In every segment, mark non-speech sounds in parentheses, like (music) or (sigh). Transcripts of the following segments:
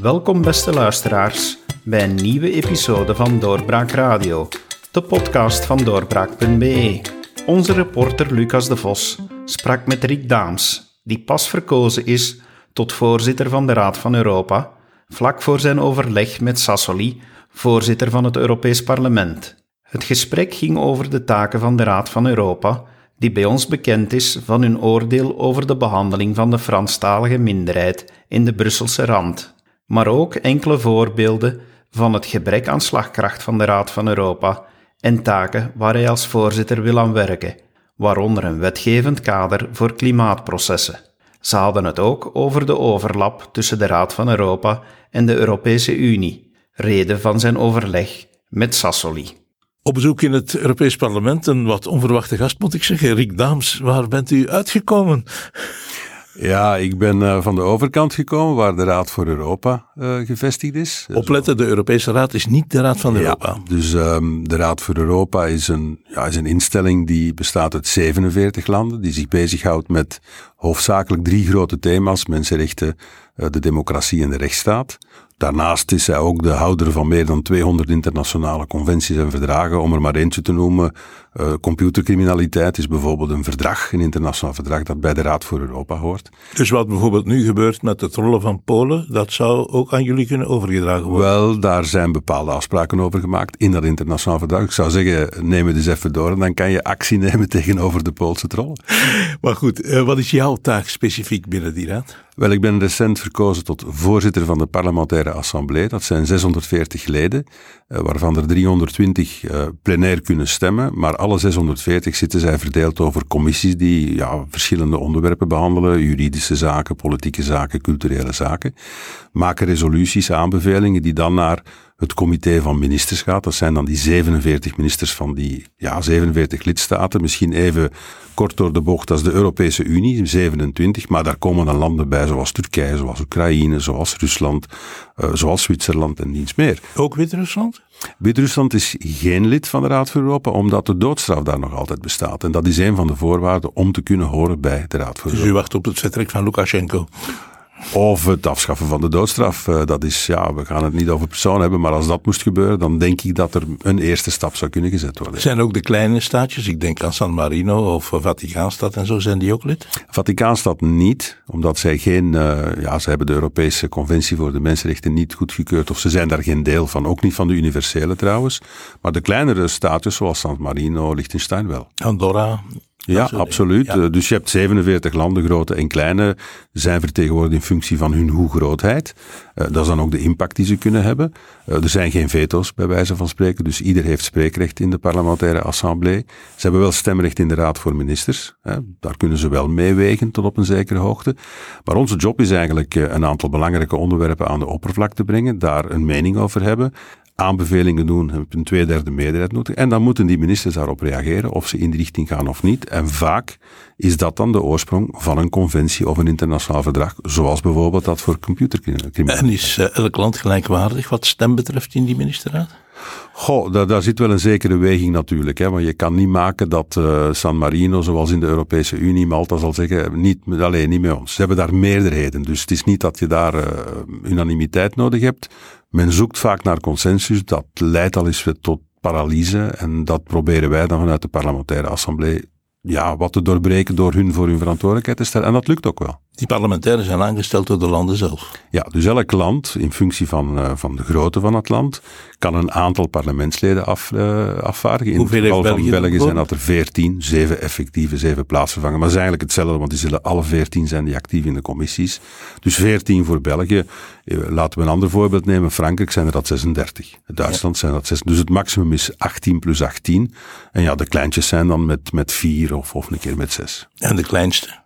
Welkom beste luisteraars bij een nieuwe episode van Doorbraak Radio, de podcast van doorbraak.be. Onze reporter Lucas de Vos sprak met Rick Daams, die pas verkozen is tot voorzitter van de Raad van Europa, vlak voor zijn overleg met Sassoli, voorzitter van het Europees Parlement. Het gesprek ging over de taken van de Raad van Europa, die bij ons bekend is van hun oordeel over de behandeling van de Franstalige minderheid in de Brusselse rand, maar ook enkele voorbeelden van het gebrek aan slagkracht van de Raad van Europa en taken waar hij als voorzitter wil aan werken, waaronder een wetgevend kader voor klimaatprocessen. Ze hadden het ook over de overlap tussen de Raad van Europa en de Europese Unie, reden van zijn overleg met Sassoli. Op bezoek in het Europees Parlement, een wat onverwachte gast moet ik zeggen. Rick Daams, waar bent u uitgekomen? Ja, ik ben uh, van de overkant gekomen, waar de Raad voor Europa uh, gevestigd is. Opletten, de Europese Raad is niet de Raad van Europa. Ja, dus um, de Raad voor Europa is een, ja, is een instelling die bestaat uit 47 landen, die zich bezighoudt met hoofdzakelijk drie grote thema's: mensenrechten, uh, de democratie en de rechtsstaat. Daarnaast is hij ook de houder van meer dan 200 internationale conventies en verdragen. Om er maar eentje te noemen, uh, computercriminaliteit is bijvoorbeeld een verdrag, een internationaal verdrag dat bij de Raad voor Europa hoort. Dus wat bijvoorbeeld nu gebeurt met het rollen van Polen, dat zou ook aan jullie kunnen overgedragen worden? Wel, daar zijn bepaalde afspraken over gemaakt in dat internationaal verdrag. Ik zou zeggen, neem het eens even door en dan kan je actie (laughs) nemen tegenover de Poolse trollen. (laughs) Maar goed, uh, wat is jouw taak specifiek binnen die raad? Wel, ik ben recent verkozen tot voorzitter van de parlementaire assemblée. Dat zijn 640 leden, uh, waarvan er 320 uh, plenair kunnen stemmen. Maar alle 640 zitten zij verdeeld over commissies die ja, verschillende onderwerpen behandelen. Juridische zaken, politieke zaken, culturele zaken. Maken resoluties, aanbevelingen die dan naar het comité van ministers gaat. Dat zijn dan die 47 ministers van die ja, 47 lidstaten. Misschien even kort door de bocht als de Europese Unie, 27. Maar daar komen dan landen bij zoals Turkije, zoals Oekraïne, zoals Rusland, uh, zoals Zwitserland en niets meer. Ook Wit-Rusland? Wit-Rusland is geen lid van de Raad voor Europa, omdat de doodstraf daar nog altijd bestaat. En dat is een van de voorwaarden om te kunnen horen bij de Raad voor dus Europa. Dus u wacht op het vertrek van Lukashenko? Of het afschaffen van de doodstraf. Uh, dat is, ja, we gaan het niet over persoon hebben, maar als dat moest gebeuren, dan denk ik dat er een eerste stap zou kunnen gezet worden. Zijn ook de kleine staatjes, ik denk aan San Marino of Vaticaanstad en zo, zijn die ook lid? Vaticaanstad niet, omdat zij geen, uh, ja, ze hebben de Europese Conventie voor de Mensenrechten niet goedgekeurd, of ze zijn daar geen deel van, ook niet van de universele trouwens. Maar de kleinere staatjes, zoals San Marino, Liechtenstein wel. Andorra, ja, absoluut. Ja. Dus je hebt 47 landen, grote en kleine, zijn vertegenwoordigd in functie van hun hoe-grootheid. Uh, dat is dan ook de impact die ze kunnen hebben. Uh, er zijn geen veto's, bij wijze van spreken, dus ieder heeft spreekrecht in de parlementaire assemblée. Ze hebben wel stemrecht in de Raad voor Ministers. Hè. Daar kunnen ze wel meewegen tot op een zekere hoogte. Maar onze job is eigenlijk een aantal belangrijke onderwerpen aan de oppervlakte brengen, daar een mening over hebben aanbevelingen doen, heb een tweederde meerderheid nodig. En dan moeten die ministers daarop reageren, of ze in die richting gaan of niet. En vaak is dat dan de oorsprong van een conventie of een internationaal verdrag, zoals bijvoorbeeld dat voor computercriminaliteit. En is uh, elk land gelijkwaardig wat stem betreft in die ministerraad? Goh, daar, daar zit wel een zekere weging natuurlijk. Hè, want je kan niet maken dat uh, San Marino, zoals in de Europese Unie, Malta zal zeggen, niet, alleen niet met ons. Ze hebben daar meerderheden. Dus het is niet dat je daar uh, unanimiteit nodig hebt. Men zoekt vaak naar consensus. Dat leidt al eens tot paralyse. En dat proberen wij dan vanuit de parlementaire assemblée ja, wat te doorbreken door hun voor hun verantwoordelijkheid te stellen. En dat lukt ook wel. Die parlementairen zijn aangesteld door de landen zelf. Ja, dus elk land, in functie van, uh, van de grootte van het land, kan een aantal parlementsleden af, uh, afvaardigen. In Hoeveel het geval België van België zijn dat er veertien, zeven effectieve, zeven plaatsvervangers. Maar het is eigenlijk hetzelfde, want die zullen alle veertien zijn die actief in de commissies. Dus veertien voor België. Laten we een ander voorbeeld nemen. Frankrijk zijn er dat 36. Duitsland ja. zijn dat 6. Dus het maximum is 18 plus 18. En ja, de kleintjes zijn dan met, met vier of, of een keer met zes. En de kleinste?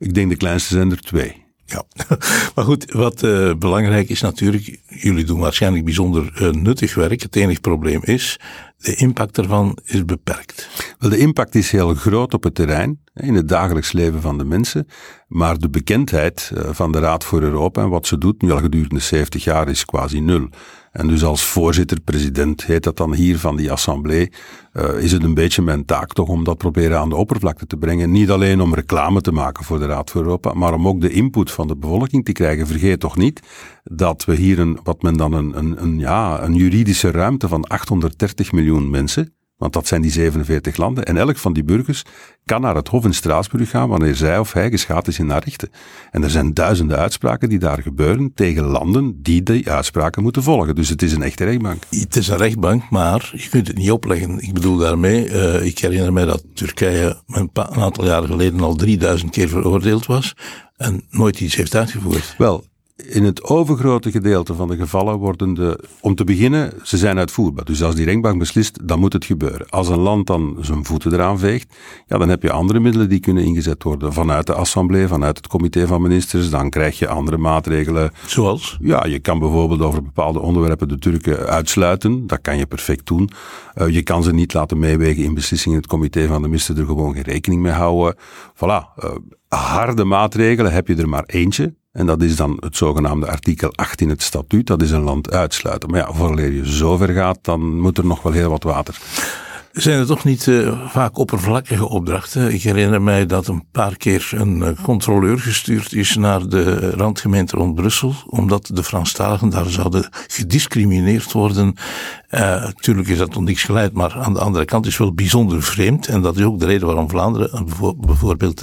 Ik denk de kleinste zijn er twee. Ja, (laughs) maar goed, wat uh, belangrijk is natuurlijk, jullie doen waarschijnlijk bijzonder uh, nuttig werk. Het enige probleem is, de impact ervan is beperkt. Wel, de impact is heel groot op het terrein, in het dagelijks leven van de mensen. Maar de bekendheid uh, van de Raad voor Europa en wat ze doet, nu al gedurende 70 jaar, is quasi nul. En dus als voorzitter, president heet dat dan hier van die assemblee, uh, is het een beetje mijn taak toch om dat proberen aan de oppervlakte te brengen. Niet alleen om reclame te maken voor de Raad voor Europa, maar om ook de input van de bevolking te krijgen. Vergeet toch niet dat we hier een, wat men dan een, een, een ja, een juridische ruimte van 830 miljoen mensen want dat zijn die 47 landen. En elk van die burgers kan naar het Hof in Straatsburg gaan wanneer zij of hij geschaad is in naar rechten. En er zijn duizenden uitspraken die daar gebeuren tegen landen die die uitspraken moeten volgen. Dus het is een echte rechtbank. Het is een rechtbank, maar je kunt het niet opleggen. Ik bedoel daarmee, uh, ik herinner mij dat Turkije een, een aantal jaren geleden al 3000 keer veroordeeld was en nooit iets heeft uitgevoerd. Wel, in het overgrote gedeelte van de gevallen worden de, om te beginnen, ze zijn uitvoerbaar. Dus als die rechtbank beslist, dan moet het gebeuren. Als een land dan zijn voeten eraan veegt, ja, dan heb je andere middelen die kunnen ingezet worden. Vanuit de assemblee, vanuit het comité van ministers, dan krijg je andere maatregelen. Zoals? Ja, je kan bijvoorbeeld over bepaalde onderwerpen de Turken uitsluiten. Dat kan je perfect doen. Uh, je kan ze niet laten meewegen in beslissingen. Het comité van de ministers er gewoon geen rekening mee houden. Voilà. Uh, harde maatregelen heb je er maar eentje. En dat is dan het zogenaamde artikel 8 in het statuut. Dat is een land uitsluiten. Maar ja, voordat je zover gaat, dan moet er nog wel heel wat water. Zijn er toch niet uh, vaak oppervlakkige opdrachten? Ik herinner mij dat een paar keer een uh, controleur gestuurd is naar de randgemeente rond Brussel, omdat de Franstaligen daar zouden gediscrimineerd worden. Uh, tuurlijk is dat nog niks geleid, maar aan de andere kant is het wel bijzonder vreemd. En dat is ook de reden waarom Vlaanderen bijvoorbeeld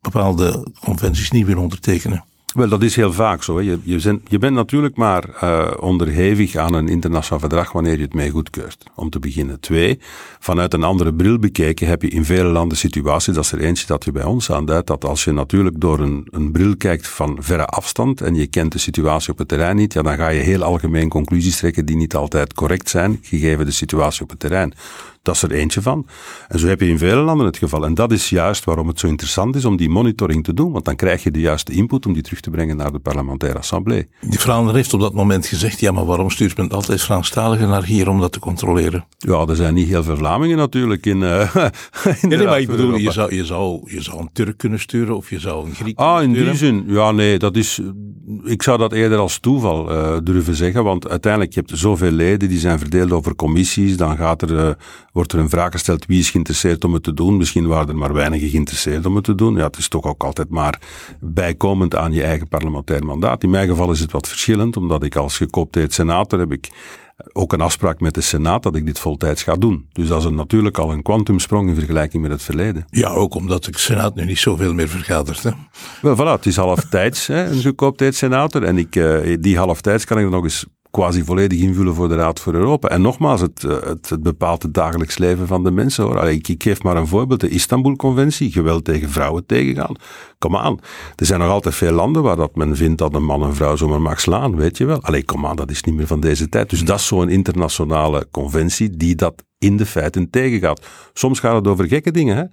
bepaalde conventies niet wil ondertekenen. Wel, dat is heel vaak zo. Hè. Je, je, bent, je, bent natuurlijk maar uh, onderhevig aan een internationaal verdrag wanneer je het mee goedkeurt. Om te beginnen. Twee, vanuit een andere bril bekeken heb je in vele landen situaties, dat is er eentje dat je bij ons aanduidt, dat als je natuurlijk door een, een bril kijkt van verre afstand en je kent de situatie op het terrein niet, ja, dan ga je heel algemeen conclusies trekken die niet altijd correct zijn, gegeven de situatie op het terrein. Dat is er eentje van. En zo heb je in vele landen het geval. En dat is juist waarom het zo interessant is om die monitoring te doen, want dan krijg je de juiste input om die terug te brengen naar de parlementaire assemblée. Die Vlaanderen heeft op dat moment gezegd, ja, maar waarom stuurt men altijd Franstaligen naar hier om dat te controleren? Ja, er zijn niet heel veel Vlamingen natuurlijk in, uh, (laughs) in nee, nee, maar ik bedoel, je zou, je, zou, je zou een Turk kunnen sturen of je zou een Griek Ah, in die zin, ja, nee, dat is, ik zou dat eerder als toeval uh, durven zeggen, want uiteindelijk, je hebt zoveel leden, die zijn verdeeld over commissies, dan gaat er uh, wordt er een vraag gesteld wie is geïnteresseerd om het te doen. Misschien waren er maar weinigen geïnteresseerd om het te doen. Ja, het is toch ook altijd maar bijkomend aan je eigen parlementair mandaat. In mijn geval is het wat verschillend, omdat ik als gekoopteerd senator heb ik ook een afspraak met de Senaat dat ik dit voltijds ga doen. Dus dat is een, natuurlijk al een kwantumsprong in vergelijking met het verleden. Ja, ook omdat de Senaat nu niet zoveel meer vergadert. Hè? Wel, voilà, het is halftijds, hè, een gekoopteerd senator. En ik, uh, die halftijds kan ik dan nog eens quasi volledig invullen voor de Raad voor Europa. En nogmaals, het, eh, het, het bepaalt het dagelijks leven van de mensen. Hoor. ik, ik, geef maar een voorbeeld. De Istanbul-conventie, geweld tegen vrouwen tegengaan. Kom aan. Er zijn nog altijd veel landen waar dat men vindt dat een man een vrouw zomaar mag slaan, weet je wel. Allee, kom aan, dat is niet meer van deze tijd. Dus dat is zo'n internationale conventie die dat in de feiten tegengaat. Soms gaat het over gekke dingen, hè?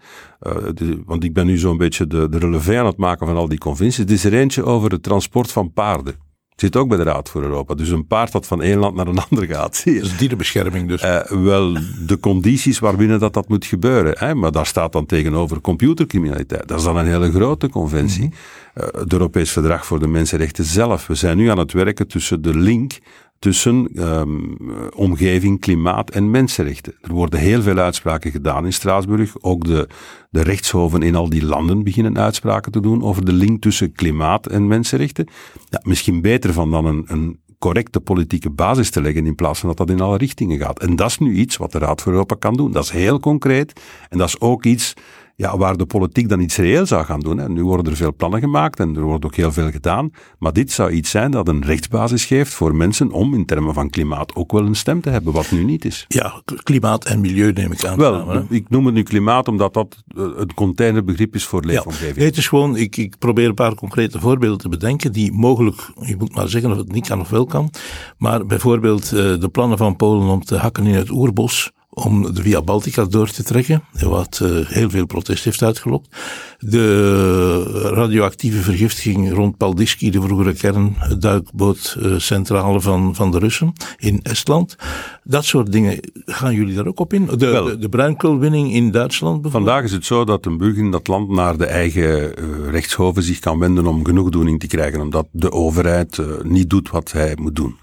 Uh, want ik ben nu zo'n beetje de, de relevé aan het maken van al die conventies. Het is er eentje over het transport van paarden. Zit ook bij de Raad voor Europa. Dus een paard dat van één land naar een (laughs) ander gaat. Is dierenbescherming dus. Uh, wel, de condities waarbinnen dat, dat moet gebeuren. Hè? Maar daar staat dan tegenover computercriminaliteit. Dat is dan een hele grote conventie. Mm -hmm. uh, het Europees Verdrag voor de Mensenrechten zelf. We zijn nu aan het werken tussen de link tussen um, omgeving, klimaat en mensenrechten. Er worden heel veel uitspraken gedaan in Straatsburg. Ook de, de rechtshoven in al die landen beginnen uitspraken te doen over de link tussen klimaat en mensenrechten. Ja, misschien beter van dan een, een correcte politieke basis te leggen in plaats van dat dat in alle richtingen gaat. En dat is nu iets wat de Raad voor Europa kan doen. Dat is heel concreet en dat is ook iets ja, waar de politiek dan iets reëel zou gaan doen. Hè. Nu worden er veel plannen gemaakt en er wordt ook heel veel gedaan. Maar dit zou iets zijn dat een rechtsbasis geeft voor mensen om in termen van klimaat ook wel een stem te hebben, wat nu niet is. Ja, klimaat en milieu neem ik aan. Wel, ik noem het nu klimaat omdat dat eh, een containerbegrip is voor leefomgeving. Ja, het is gewoon, ik, ik probeer een paar concrete voorbeelden te bedenken die mogelijk, ik moet maar zeggen of het niet kan of wel kan, maar bijvoorbeeld uh, de plannen van Polen om te hakken in het oerbos om de Via Baltica door te trekken, wat uh, heel veel protest heeft uitgelokt. De radioactieve vergiftiging rond Paldiski, de vroegere kernduikbootcentrale van, van de Russen in Estland. Dat soort dingen, gaan jullie daar ook op in? De, de, de bruinkoolwinning in Duitsland bijvoorbeeld? Vandaag is het zo dat een burger in dat land naar de eigen uh, rechtshoven zich kan wenden om genoegdoening te krijgen, omdat de overheid niet doet wat hij moet doen.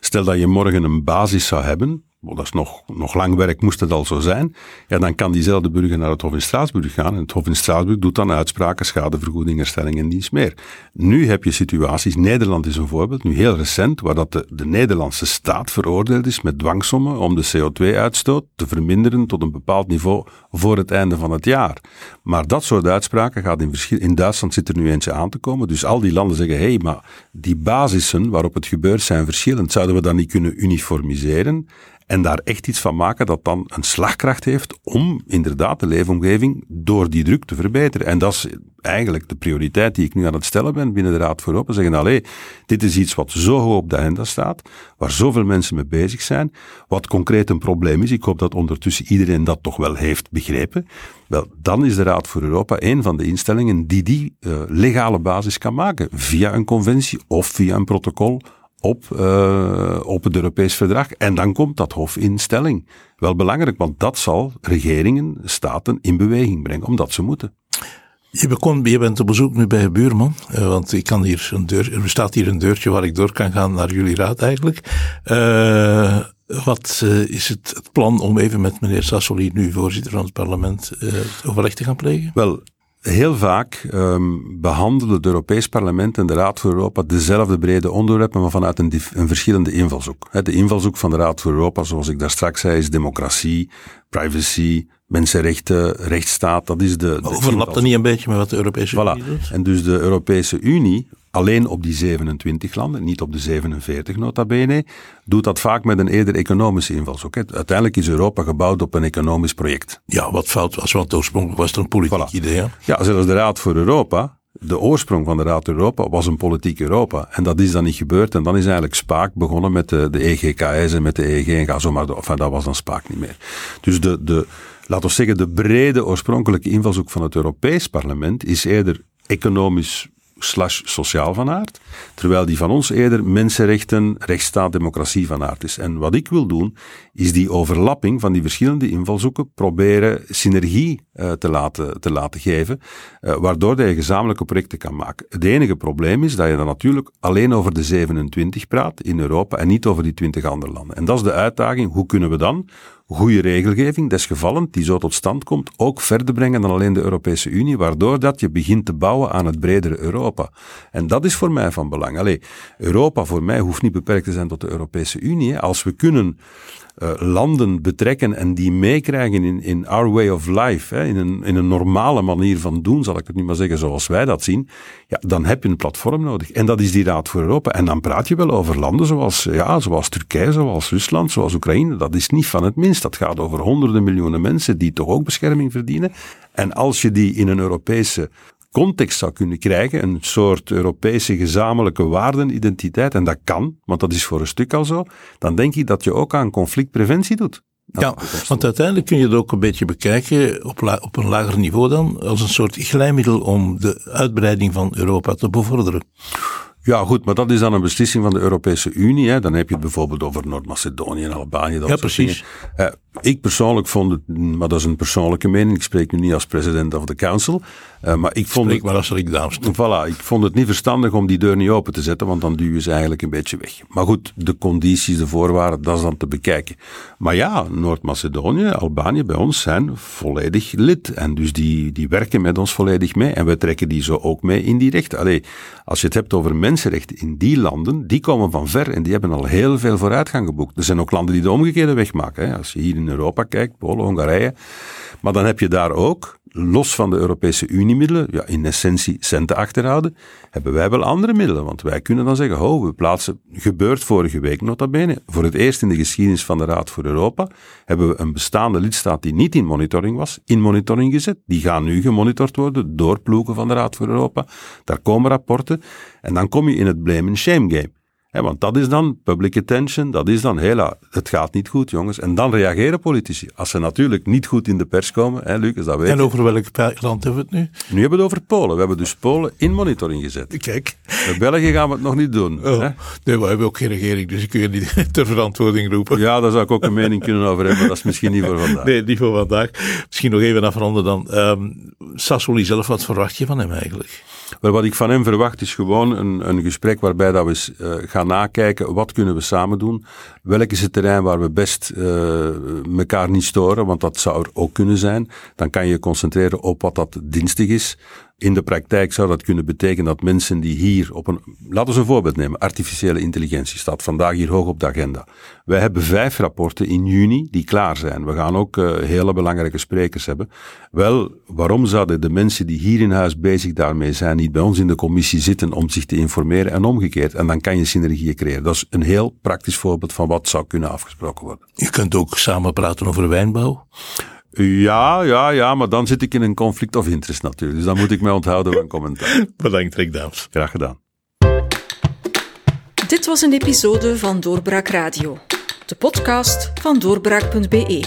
Stel dat je morgen een basis zou hebben, dat is nog, nog lang werk, moest het al zo zijn, ja, dan kan diezelfde burger naar het Hof in Straatsburg gaan. En het Hof in Straatsburg doet dan uitspraken, schadevergoeding, herstelling en niets meer. Nu heb je situaties, Nederland is een voorbeeld, nu heel recent, waar dat de, de Nederlandse staat veroordeeld is met dwangsommen om de CO2-uitstoot te verminderen tot een bepaald niveau voor het einde van het jaar. Maar dat soort uitspraken gaat in verschil. In Duitsland zit er nu eentje aan te komen. Dus al die landen zeggen: hé, hey, maar die basissen waarop het gebeurt zijn verschillend. Zouden we dat niet kunnen uniformiseren? En daar echt iets van maken dat dan een slagkracht heeft om inderdaad de leefomgeving door die druk te verbeteren. En dat is eigenlijk de prioriteit die ik nu aan het stellen ben binnen de Raad voor Europa. Zeggen, allee, dit is iets wat zo hoog op de agenda staat, waar zoveel mensen mee bezig zijn, wat concreet een probleem is. Ik hoop dat ondertussen iedereen dat toch wel heeft begrepen. Wel, dan is de Raad voor Europa een van de instellingen die die uh, legale basis kan maken, via een conventie of via een protocol op, uh, op het Europees Verdrag. En dan komt dat Hof in stelling. Wel belangrijk, want dat zal regeringen, staten in beweging brengen, omdat ze moeten. Je, je bent op bezoek nu bij een buurman, uh, want ik kan hier een deur, er bestaat hier een deurtje waar ik door kan gaan naar jullie raad eigenlijk. Uh, wat is het, het, plan om even met meneer Sassoli, nu voorzitter van het parlement, overleg te gaan plegen? Wel, Heel vaak um, behandelen het Europees Parlement en de Raad voor Europa dezelfde brede onderwerpen, maar vanuit een, een verschillende invalshoek. De invalshoek van de Raad voor Europa, zoals ik daar straks zei, is democratie, privacy, mensenrechten, rechtsstaat. Dat is de. de Overlapt dat niet een beetje met wat de Europese Unie doet? En dus de Europese Unie alleen op die 27 landen, niet op de 47 nota bene, doet dat vaak met een eerder economische invalshoek. Uiteindelijk is Europa gebouwd op een economisch project. Ja, wat fout was, want oorspronkelijk was het een politiek idee. Ja, zelfs de Raad voor Europa, de oorsprong van de Raad voor Europa was een politiek Europa. En dat is dan niet gebeurd. En dan is eigenlijk Spaak begonnen met de, de EGKS en met de EG en ga zo maar. Enfin, dat was dan Spaak niet meer. Dus de, de, laten we zeggen, de brede oorspronkelijke invalshoek van het Europees Parlement is eerder economisch slash sociaal van aard, terwijl die van ons eerder mensenrechten, rechtsstaat, democratie van aard is. En wat ik wil doen, is die overlapping van die verschillende invalshoeken proberen synergie uh, te, laten, te laten geven, uh, waardoor je gezamenlijke projecten kan maken. Het enige probleem is dat je dan natuurlijk alleen over de 27 praat in Europa en niet over die 20 andere landen. En dat is de uitdaging. Hoe kunnen we dan goede regelgeving, desgevallen, die zo tot stand komt, ook verder brengen dan alleen de Europese Unie, waardoor dat je begint te bouwen aan het bredere Europa. En dat is voor mij van belang. Allee, Europa voor mij hoeft niet beperkt te zijn tot de Europese Unie. Als we kunnen uh, landen betrekken en die meekrijgen in, in our way of life, hè, in, een, in een normale manier van doen, zal ik het niet maar zeggen zoals wij dat zien, ja, dan heb je een platform nodig. En dat is die Raad voor Europa. En dan praat je wel over landen zoals, ja, zoals Turkije, zoals Rusland, zoals Oekraïne. Dat is niet van het minst. Dat gaat over honderden miljoenen mensen die toch ook bescherming verdienen. En als je die in een Europese context zou kunnen krijgen, een soort Europese gezamenlijke waardenidentiteit, en dat kan, want dat is voor een stuk al zo, dan denk ik dat je ook aan conflictpreventie doet. ja, want uiteindelijk kun je het ook een beetje bekijken op, op een lager niveau dan, als een soort glijmiddel om de uitbreiding van Europa te bevorderen. Ja, goed, maar dat is dan een beslissing van de Europese Unie. Hè. Dan heb je het bijvoorbeeld over Noord-Macedonië en Albanië. Dat ja, precies. Uh, ik persoonlijk vond het, maar dat is een persoonlijke mening, ik spreek nu niet als president of the council, uh, maar ik vond spreek het, maar als. Voilà, ik vond het niet verstandig om die deur niet open te zetten, want dan duwen je ze eigenlijk een beetje weg. Maar goed, de condities, de voorwaarden, dat is dan te bekijken. Maar ja, Noord-Macedonië, Albanië bij ons zijn volledig lid en dus die, die werken met ons volledig mee en wij trekken die zo ook mee in die rechten. Allee, als je het hebt over mensenrechten in die landen, die komen van ver en die hebben al heel veel vooruitgang geboekt. Er zijn ook landen die de omgekeerde weg maken. Hè. Als je hier in Europa kijkt, Polen, Hongarije. Maar dan heb je daar ook, los van de Europese Unie-middelen, ja, in essentie centen achterhouden, hebben wij wel andere middelen. Want wij kunnen dan zeggen, oh, we plaatsen, gebeurt vorige week nota bene, voor het eerst in de geschiedenis van de Raad voor Europa, hebben we een bestaande lidstaat die niet in monitoring was, in monitoring gezet. Die gaan nu gemonitord worden door ploegen van de Raad voor Europa. Daar komen rapporten. En dan kom je in het blame and shame game want dat is dan public attention, dat is dan hela, het gaat niet goed jongens. En dan reageren politici. Als ze natuurlijk niet goed in de pers komen, hè, Lucas, dat weet En over welk land hebben we het nu? Nu hebben we het over Polen. We hebben dus Polen in monitoring gezet. Kijk. Met België gaan we het nog niet doen. Oh, nee, we hebben ook geen regering, dus ik kun je niet (laughs) ter verantwoording roepen. Ja, daar zou ik ook een mening kunnen over hebben, maar dat is misschien niet voor vandaag. Nee, niet voor vandaag. Misschien nog even afronden dan. Um, Sassoli zelf, wat verwacht je van hem eigenlijk? Wel, wat ik van hem verwacht is gewoon een, een gesprek waarbij dat we uh, gaan Ga nakijken, wat kunnen we samen doen? Welk is het terrein waar we best uh, elkaar niet storen? Want dat zou er ook kunnen zijn. Dan kan je je concentreren op wat dat dienstig is. In de praktijk zou dat kunnen betekenen dat mensen die hier op een, laten we een voorbeeld nemen, artificiële intelligentie staat vandaag hier hoog op de agenda. Wij hebben vijf rapporten in juni die klaar zijn. We gaan ook uh, hele belangrijke sprekers hebben. Wel, waarom zouden de mensen die hier in huis bezig daarmee zijn, niet bij ons in de commissie zitten om zich te informeren en omgekeerd? En dan kan je synergieën creëren. Dat is een heel praktisch voorbeeld van wat zou kunnen afgesproken worden. Je kunt ook samen praten over wijnbouw. Ja, ja, ja, maar dan zit ik in een conflict of interest natuurlijk. Dus dan moet ik mij onthouden van commentaar. (laughs) Bedankt, Rick Daams. Graag gedaan. Dit was een episode van Doorbraak Radio, de podcast van doorbraak.be.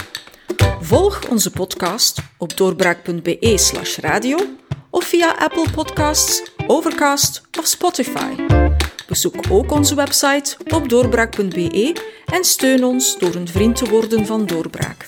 Volg onze podcast op doorbraak.be/slash radio of via Apple Podcasts, Overcast of Spotify. Bezoek ook onze website op doorbraak.be en steun ons door een vriend te worden van Doorbraak.